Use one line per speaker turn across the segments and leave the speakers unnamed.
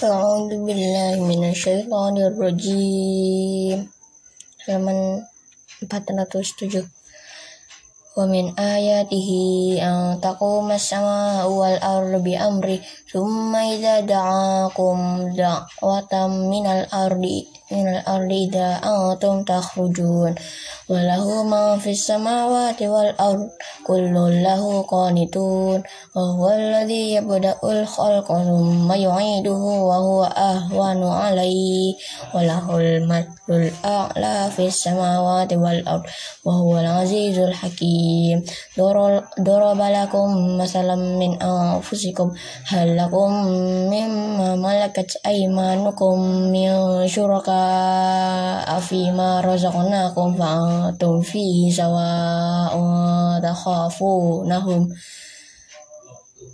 A'udzu billahi minasyaitonir rajim. Halaman 407. Wa min ayatihi an taquma as-samaa'a wal ardu bi amri thumma idza da'akum da'watan minal ardi minal ardi idza antum takhrujun وله ما في السماوات والأرض كل له قانتون وهو الذي يبدأ الخلق ثم يعيده وهو أهون عليه وله المثل الأعلى في السماوات والأرض وهو العزيز الحكيم ضرب لكم مثلا من أنفسكم هل لكم مما ملكت أيمانكم من شركاء فيما رزقناكم فأنتم أنتم فيه سواء تخافونهم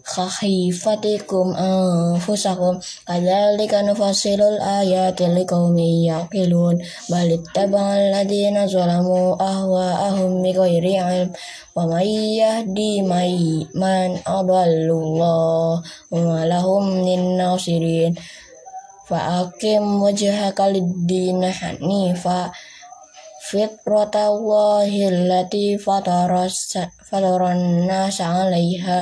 خخيفتكم أنفسكم كذلك نفصل الآيات لقوم يعقلون بل اتبع الذين ظلموا أهواءهم بغير علم ومن يهدي من أضل الله وما لهم من ناصرين فأقم وجهك للدين حنيفا fitratallahi allati fataran nas 'alaiha.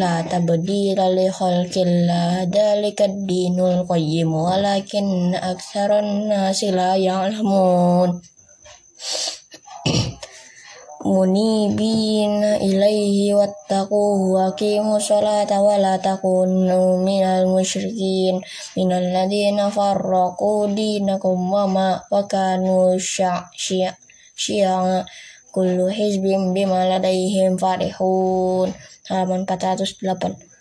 La tabdila li khalqillah. Dalika dinul qayyim. Walakin aktsaran nasi la ya'lamun munibina ilaihi wattaquhu wa aqimu sholata wa la takunu minal musyrikin minal ladina farraqu dinakum wa ma wa kanu syi'a kullu hizbin bima ladaihim farihun. Halaman 408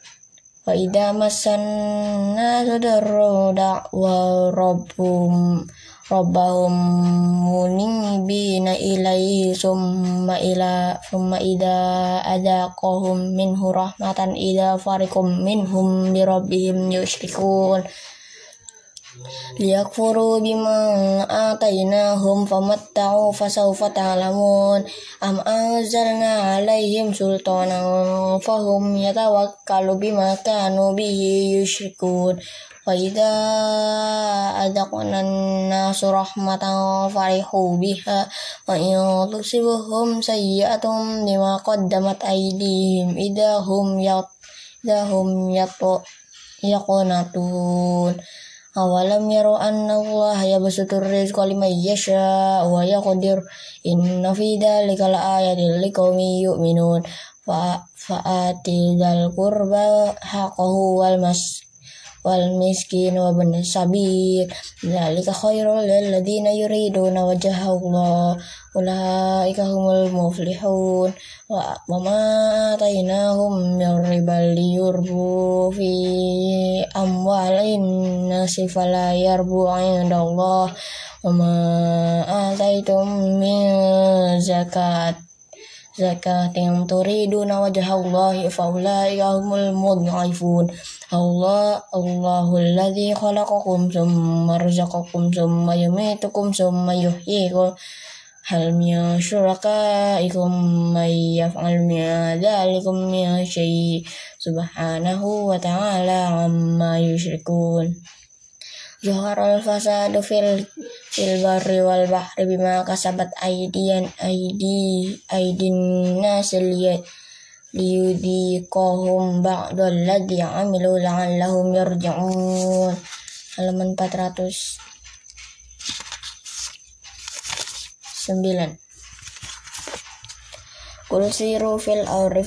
wa idza massanna sadarru da'wa rabbum rabbahum munibina ilaihi summa ila summa ida adaqahum minhu rahmatan ida farikum minhum bi rabbihim yushrikun. Liyakfuru bima atainahum famatta'u fasawfa ta'lamun. Am anzalna alaihim sultanan fahum yatawakkalu bima kanu bihi yushrikun wa idza adaqna nasu rahmatan farihu biha wa in lima sayyi'atun damat qaddamat ida idahum yat idahum yatu natun awalam yaru anna Allah yabsutur rizqa liman yasha wa yaqdir inna fi dhalika laayatin liqaumin yu'minun fa fa'ati dzal qurba haqqahu wal mas miskin wa bin sabil dzalika khairul lil ladzina yuriduna wajha Allah. Ulaika humul muflihun. Wa ma atainahum min ribal liyurbu fi amwalin nasi fala yarbu inda Allah wa ma ataitum min zakat. Zakat yang turiduna wajah Allah faulaika humul mudhifun Allah Allahul ladzi khalaqakum tsumma razaqakum tsumma yumitukum tsumma yuhyikum hal min syurakaikum may yaf'al min dzalikum min syai. Subhanahu wa ta'ala amma yusyrikun Zuharal fasadu fil fil barri wal bahri bima kasabat aidian aidi aidin nas liyudhiqahum ba'dal ladzi amilu la'allahum yarji'un. Halaman 409 Kul siru fil ardi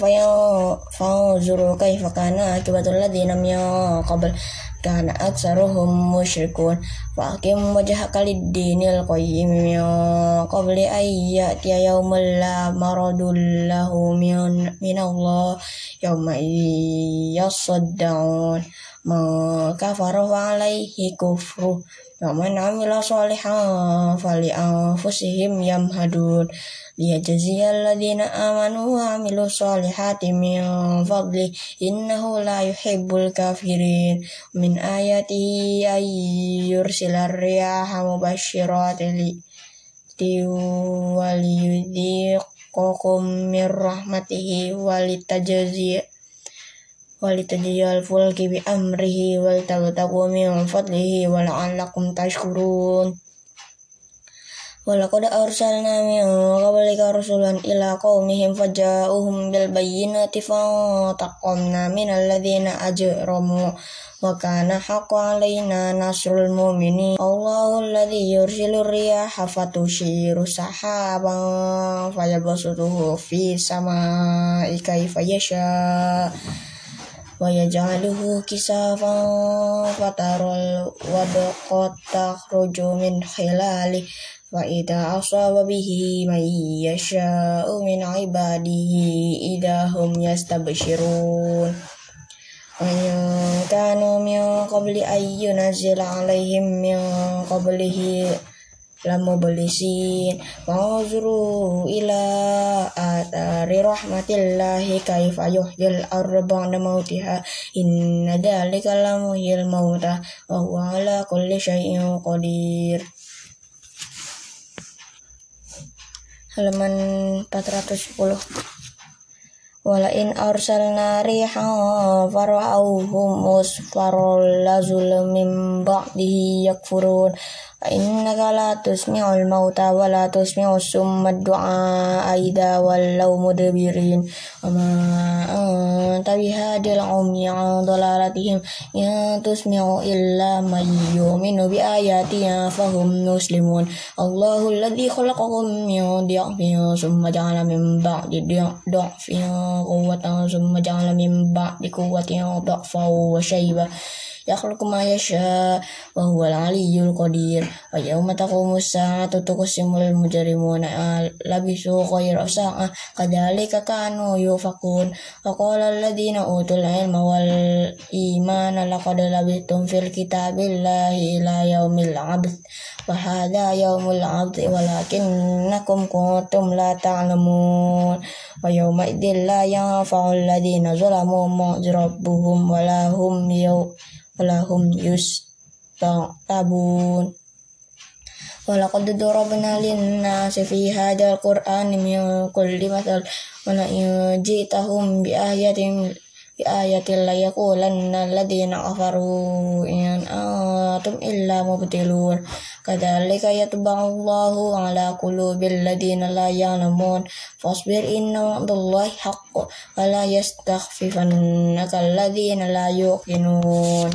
fanzuru kaifa kana akibatul ladzina min qabl kana aksaruhum musyrikun fa aqim wajhaka lid-dinil qayyim min qabli ay ya'tiya yawmul la maradul lahu min min Allah yawma kafara wa alaihi kufru. Wa man amila salihan fali anfusihim yamhadun. Liyajziyal ladina amanu wa amilu salihati min fadli. Innahu la yuhibbul kafirin. Min ayatihi ay yursilar riyaha mubashirati li. Waliyudhiqakum min rahmatihi walitajziya ولتجري الفلك بأمره ولتبتغوا من فضله ولعلكم تشكرون ولقد أرسلنا من قبلك رسلا إلى قومهم فجاءوهم بالبينات فانتقمنا من الذين أجرموا وكان حق علينا نصر المؤمنين الله الذي يرسل الرياح فتشير سحابا فيبسطه في السماء كيف يشاء ويجعله كسافا فترى الودق تخرج من خلاله فإذا أصاب به من يشاء من عباده إذا هم يستبشرون وإن كانوا من قبل أن ينزل عليهم من قبله لمبلسين وانظروا إلى آثار رحمة الله كيف يحيي الأرض بعد موتها إن ذلك لمحيي الموتى وهو على كل شيء قدير halaman 410 Walain arsalna rihan fara'auhum musfarol lazul min ba'dihi yakfurun innaka la tusmi'ul mauta wa la tusmi'us summa du'a aida wallau mudbirin wa ma anta bihadil ummi an dalalatihim in tusmi'u illa man yu'minu bi ayatina fahum muslimun Allahu alladhi khalaqakum min di'fin summa ja'ala min ba'di di'fin quwwatan summa ja'ala min ba'di yakhluqu ma yasha wa huwal aliyyul qadir. Wa yawma taqumu as-sa'atu tuqsimul mujrimuna labisu ghayra sa'ah kadzalika kanu yufakun. Wa qala alladhina utul ilma wal imana laqad labithtum fil kitabillahi ila yaumil 'abd. Wa hadha 'abd walakinnakum kuntum la ta'lamun. Wa yawma idzil la yanfa'u alladhina zalamu ma'zrabuhum wa lahum yawm walahum yustabun Walaqad darabna lin-nasi fi hadzal qur'ani min kulli mathal wa la ji'tahum bi ayatin bi ayatin la yaqulanna alladziina kafaru in antum illa mubtilun kadzalika Allahu ala qulubil ladziina la ya'lamun. Fasbir inna wa'dallahi haqqun wa la yastakhfifannaka alladziina la yuqinun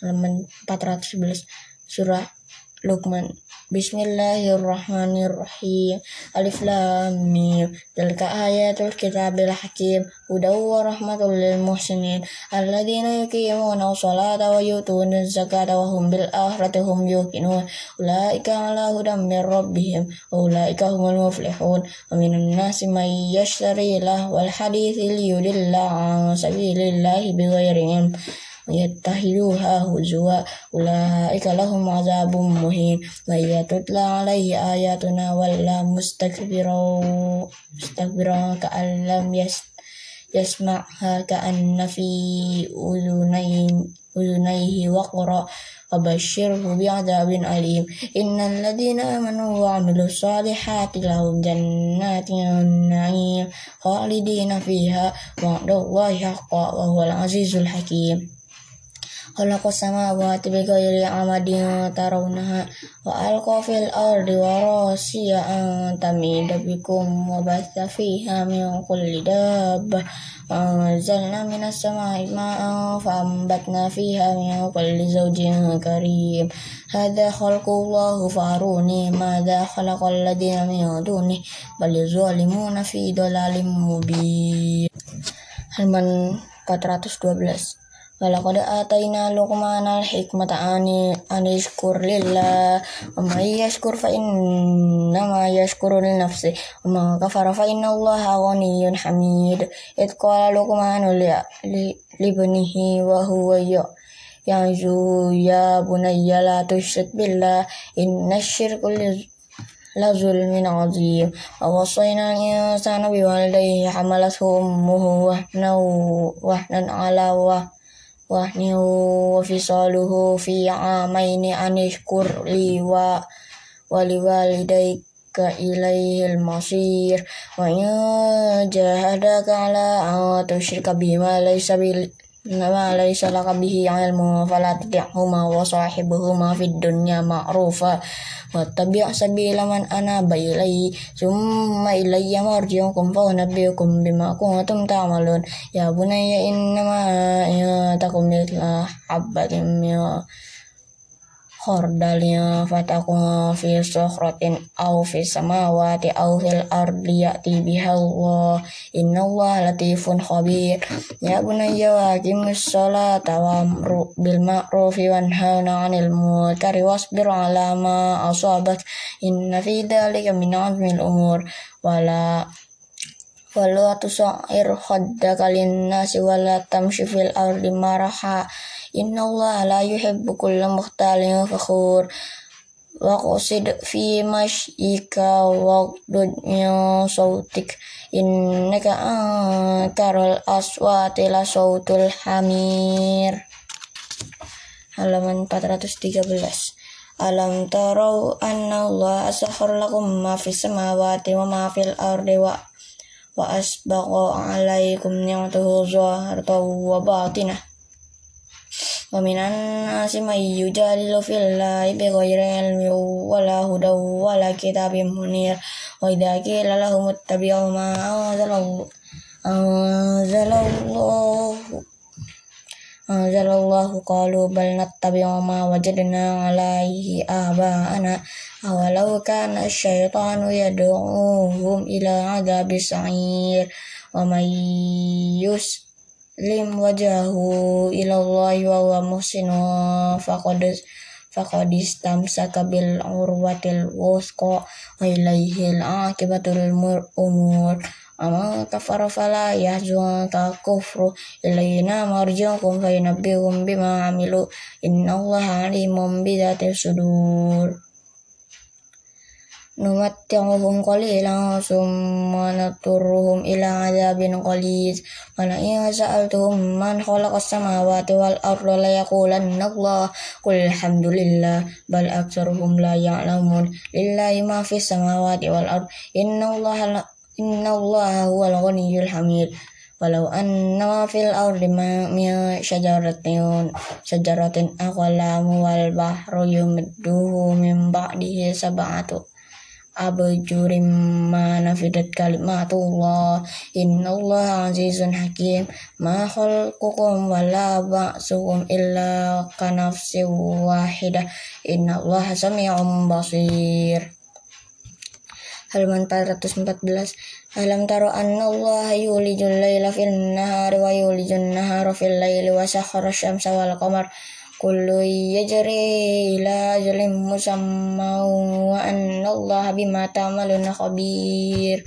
halaman 411 surah Luqman Bismillahirrahmanirrahim. Alif Lam Mim. Tilka ayatul kitabil hakim. Hudaw wa rahmatul lil muhsinin. Alladzina yuqimuna salata wa yutuna zakata wa hum bil akhirati hum yuqinun. Ulaika ala hudam min rabbihim. Wa ulaika humul muflihun. Wa minan nasi man yashtari lah wal hadithi liyudilla an sabilillahi bighairi يتخذوها هزوا. أولئك لهم عذاب مهين. وإذا تتلى عليه آياتنا ولا مستكبرا مستكبرا كأن لم يسمعها كأن في أذنيه, أذنيه وقرا. وبشره بعذاب أليم. إن الذين آمنوا وعملوا الصالحات لهم جنات النعيم خالدين فيها. وعد الله حقا وهو العزيز الحكيم. khalaqa samawati bighairi amadin tarawnaha wa alqa fil ardi warasiya an tamida bikum wa batha fiha min kulli dabbah anzalna minas samai ma'an faambatna fiha min kulli zawjin karim. Kalau khalqullahu faruni madha khalaqal ladina min duni bal zalimuna fi dalalim mubin. Halaman 412 Walaqad atayna Luqmanal hikmata ani anishkur lillah. Wa may yashkur fa innama yashkuru li nafsi wa ma kafara fa inna Allaha ghaniyyun hamid. Id qala Luqmanu li libnihi wa huwa yanzu ya bunayya la tushrik billah. Inna syirku zulmin azim. Wa wasayna al-insana biwalidayhi hamalathu ummuhu wahnan ala wahnihu wa fisaluhu fi amaini anishkur liwa wa waliwalidaik ka ilaihil masir. Wa in jahadaka ala an tusyrika bima laysa bil ما ليس لك به علم فلا تطعهما وصاحبهما في الدنيا معروفا واتبع سبيل من أناب إلي ثم إلي مرجعكم فأنبئكم بما كنتم تعملون يا بني إنما تكن مثل حبة من khordalnya fatakun fi sokhratin au fi samawati au fil ardi ya'ti biha Allah inna Allah latifun khabir. Ya bunayya wa aqimus sholata wa amru bil ma'rufi wanhauna 'anil munkari wasbir 'ala ma asabak inna fi dhalika min 'azmil umur. Wala Walau tusair khaddaka linnasi wala tamshi fil ardi maraha Inna Allah la yuhibbu kulla mukhtalin fakhur. Waqsid fi mashyika waqdud min sautik Innaka ankarul aswati la sautul hamir. Halaman 413 Alam tarau anna Allah asakhar lakum ma fis samawati wa ma fil ardi wa wa asbaqa alaikum ni'matuhu zahiratan wa batinah ومن الناس من يجادل في الله بغير علم ولا هدى ولا كتاب منير وإذا قيل لهم اتبعوا ما أنزل الله anzalallahu qalu bal nattabi'u ma wajadna 'alaihi aba'ana. Awalau kana asyaitanu yad'uhum ila 'adzabis sa'ir. Wa may yuslim wajahu ila Allahi wa huwa muhsinun faqad faqadis istamsaka bil urwatil wusqa wa ilaihil akibatul umur ama kafara fala yahzunka kufru ilaina marji'ukum fa yunabbi'ukum bima amilu. Innallaha alimun bidati sudur. Numatti'uhum qalilan summa naturruhum ila adzabin qalil wa la in sa'altuhum man khalaqas samawati wal arda la yaqulanna Allah qul alhamdulillah bal aktsaruhum la ya'lamun. Lillahi ma fis samawati wal ard. Inna Allah inna Allah huwal ghaniyyul hamid. Walau anna fil ardi ma min syajaratin syajaratin aqlamu wal bahru yumidduhu min ba'dihi sab'atu abajurim ma nafidat kalimatullah. Innallaha azizun hakim. Ma khalqukum wala ba'sukum illa kanafsi wahidah. Innallaha sami'un basir halaman 414 Alam taro anna Allah yulijul layla fil nahari wa yulijul nahara fil layli wa sakhara syamsa wal qamar. Kullu yajri ila ajalin musamma wa anna bima ta'maluna khabir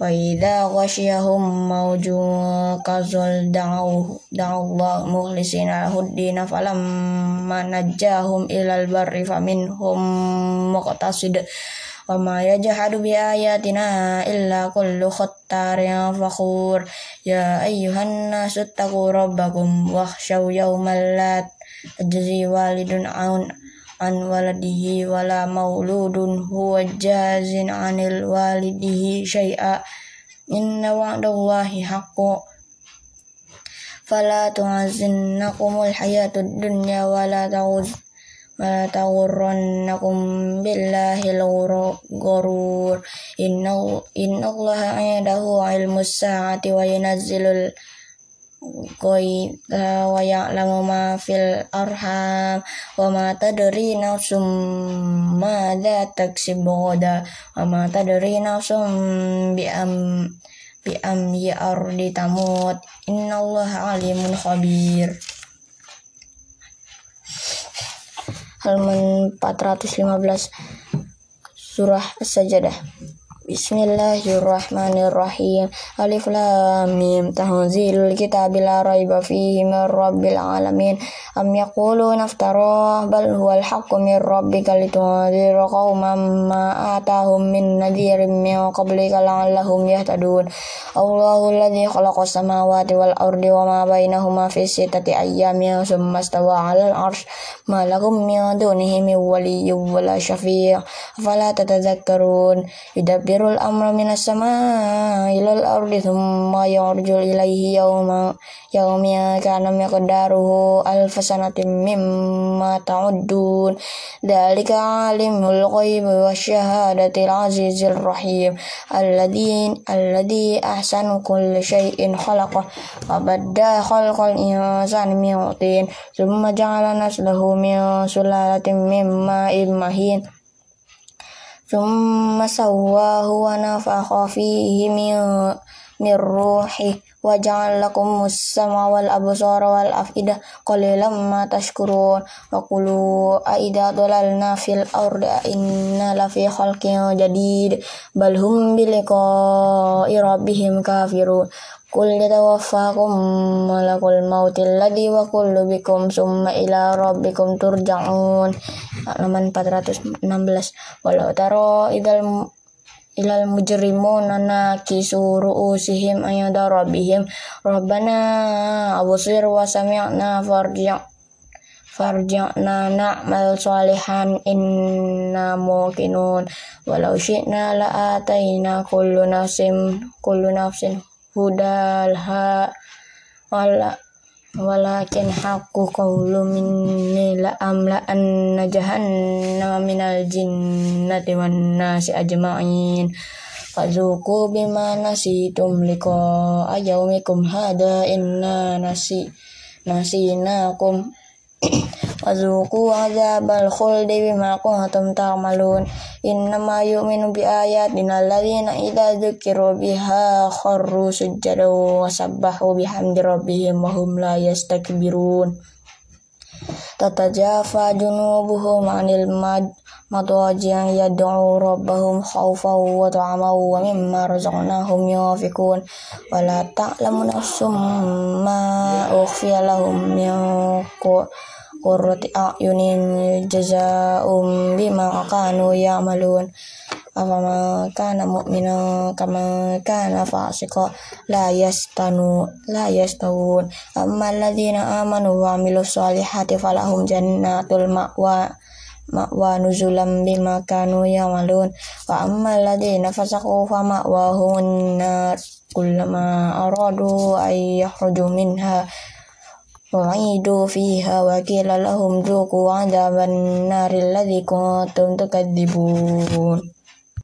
وإذا غشيهم موج كظل دعوا دعوا الله مخلصين له الدين فلما نجاهم إلى البر فمنهم مقتصد وما يجحد بآياتنا إلا كل ختار فخور يا أيها الناس اتقوا ربكم واخشوا يوما لا تجزي والد عن an waladihi wala mauludun huwa jazin anil walidihi syai'a. Inna wa'dallahi haqqo. Fala tu'azinnakumul hayatud dunya wala ta'ud wala taghurrannakum billahi al-ghurur inna inna allaha 'indahu 'ilmus sa'ati wa yunazzilul koi wa ya'lamu ma fil arham wa ma tadri nafsum ma da taksibu gada wa ma tadri nafsum bi am bi am ya ardi tamut. Allah alimun khabir. Halaman 415 surah as-sajadah Bismillahirrahmanirrahim. Alif lam mim tanzilul kitabi la raiba fihi min rabbil alamin. Am yaquluna iftara bal huwal haqqu min rabbika litunzira qauman ma atahum min nadhirin min qablika la'allahum yahtadun. Allahu alladhi khalaqa samawati wal ardi wa ma bainahuma fi sittati ayyamin thumma istawa 'alal 'arsy ma lakum min dunihi min waliyyin wala syafi' afala tatadhakkarun. Yudabbir yudabirul amra minas sama ilal ardi thumma yarjul ilaihi yawma yawmi kana miqdaruhu alf sanatin mimma ta'uddun. Dalika alimul ghaibi wasyahadatil azizir rahim. Alladhi alladhi ahsanu kulli syai'in khalaqa. Wa badda khalqal insani min tin. Thumma ja'ala naslahu min sulalatin mimma mahin ثم سواه ونفخ فيه من من روحه وجعل لكم السمع والأبصار والأفئدة قليلا ما تشكرون وقولوا أئذا ضللنا في الأرض إنا لفي خلق جديد بل هم بلقاء ربهم كافرون Yatawaffakum malakul mautil ladhi wa kullu bikum summa ila rabbikum turja'un halaman 416 walau taro idal ilal mujrimuna nakisu ru'usihim ayada rabbihim rabbana abusir wa sami'na farji' farji'na na'mal salihan inna muqinun walau syi'na la'atayna kullu nafsin kullu nafsin hudalha wala walakin haqqu qawlu minni la amla anna jahannama minal jinnati wan nasi ajma'in. Fazuku bima nasitum liqa ayaumikum hada inna nasi nasinakum Wazuku azabal khuldi bima kuntum ta'malun. Innama yu'minu bi ayatina alladhina idza dzukiru biha kharru sujjada wa sabbahu bihamdi rabbihim wa la yastakbirun. Tatajafa junubuhum anil mad madaji'an yad'u rabbahum khawfan wa ta'aman wa mimma razaqnahum yunfikun wa la ta'lamu nafsum ma ukhfiya lahum min qurrati a'yunin jazaa'um bima kanu ya'malun. Afama kana mu'mina kama kana fasika la yastanu la yastawun. Amma alladhina amanu wa amilus solihati falahum jannatul ma'wa ma'wa nuzulam bima kanu ya'malun. Wa amma alladhina fa ma'wahum nar kullama aradu ay yakhruju minha u'idu fiha wa qila lahum dhuqu 'adzaban nari alladzi kuntum tukadzibun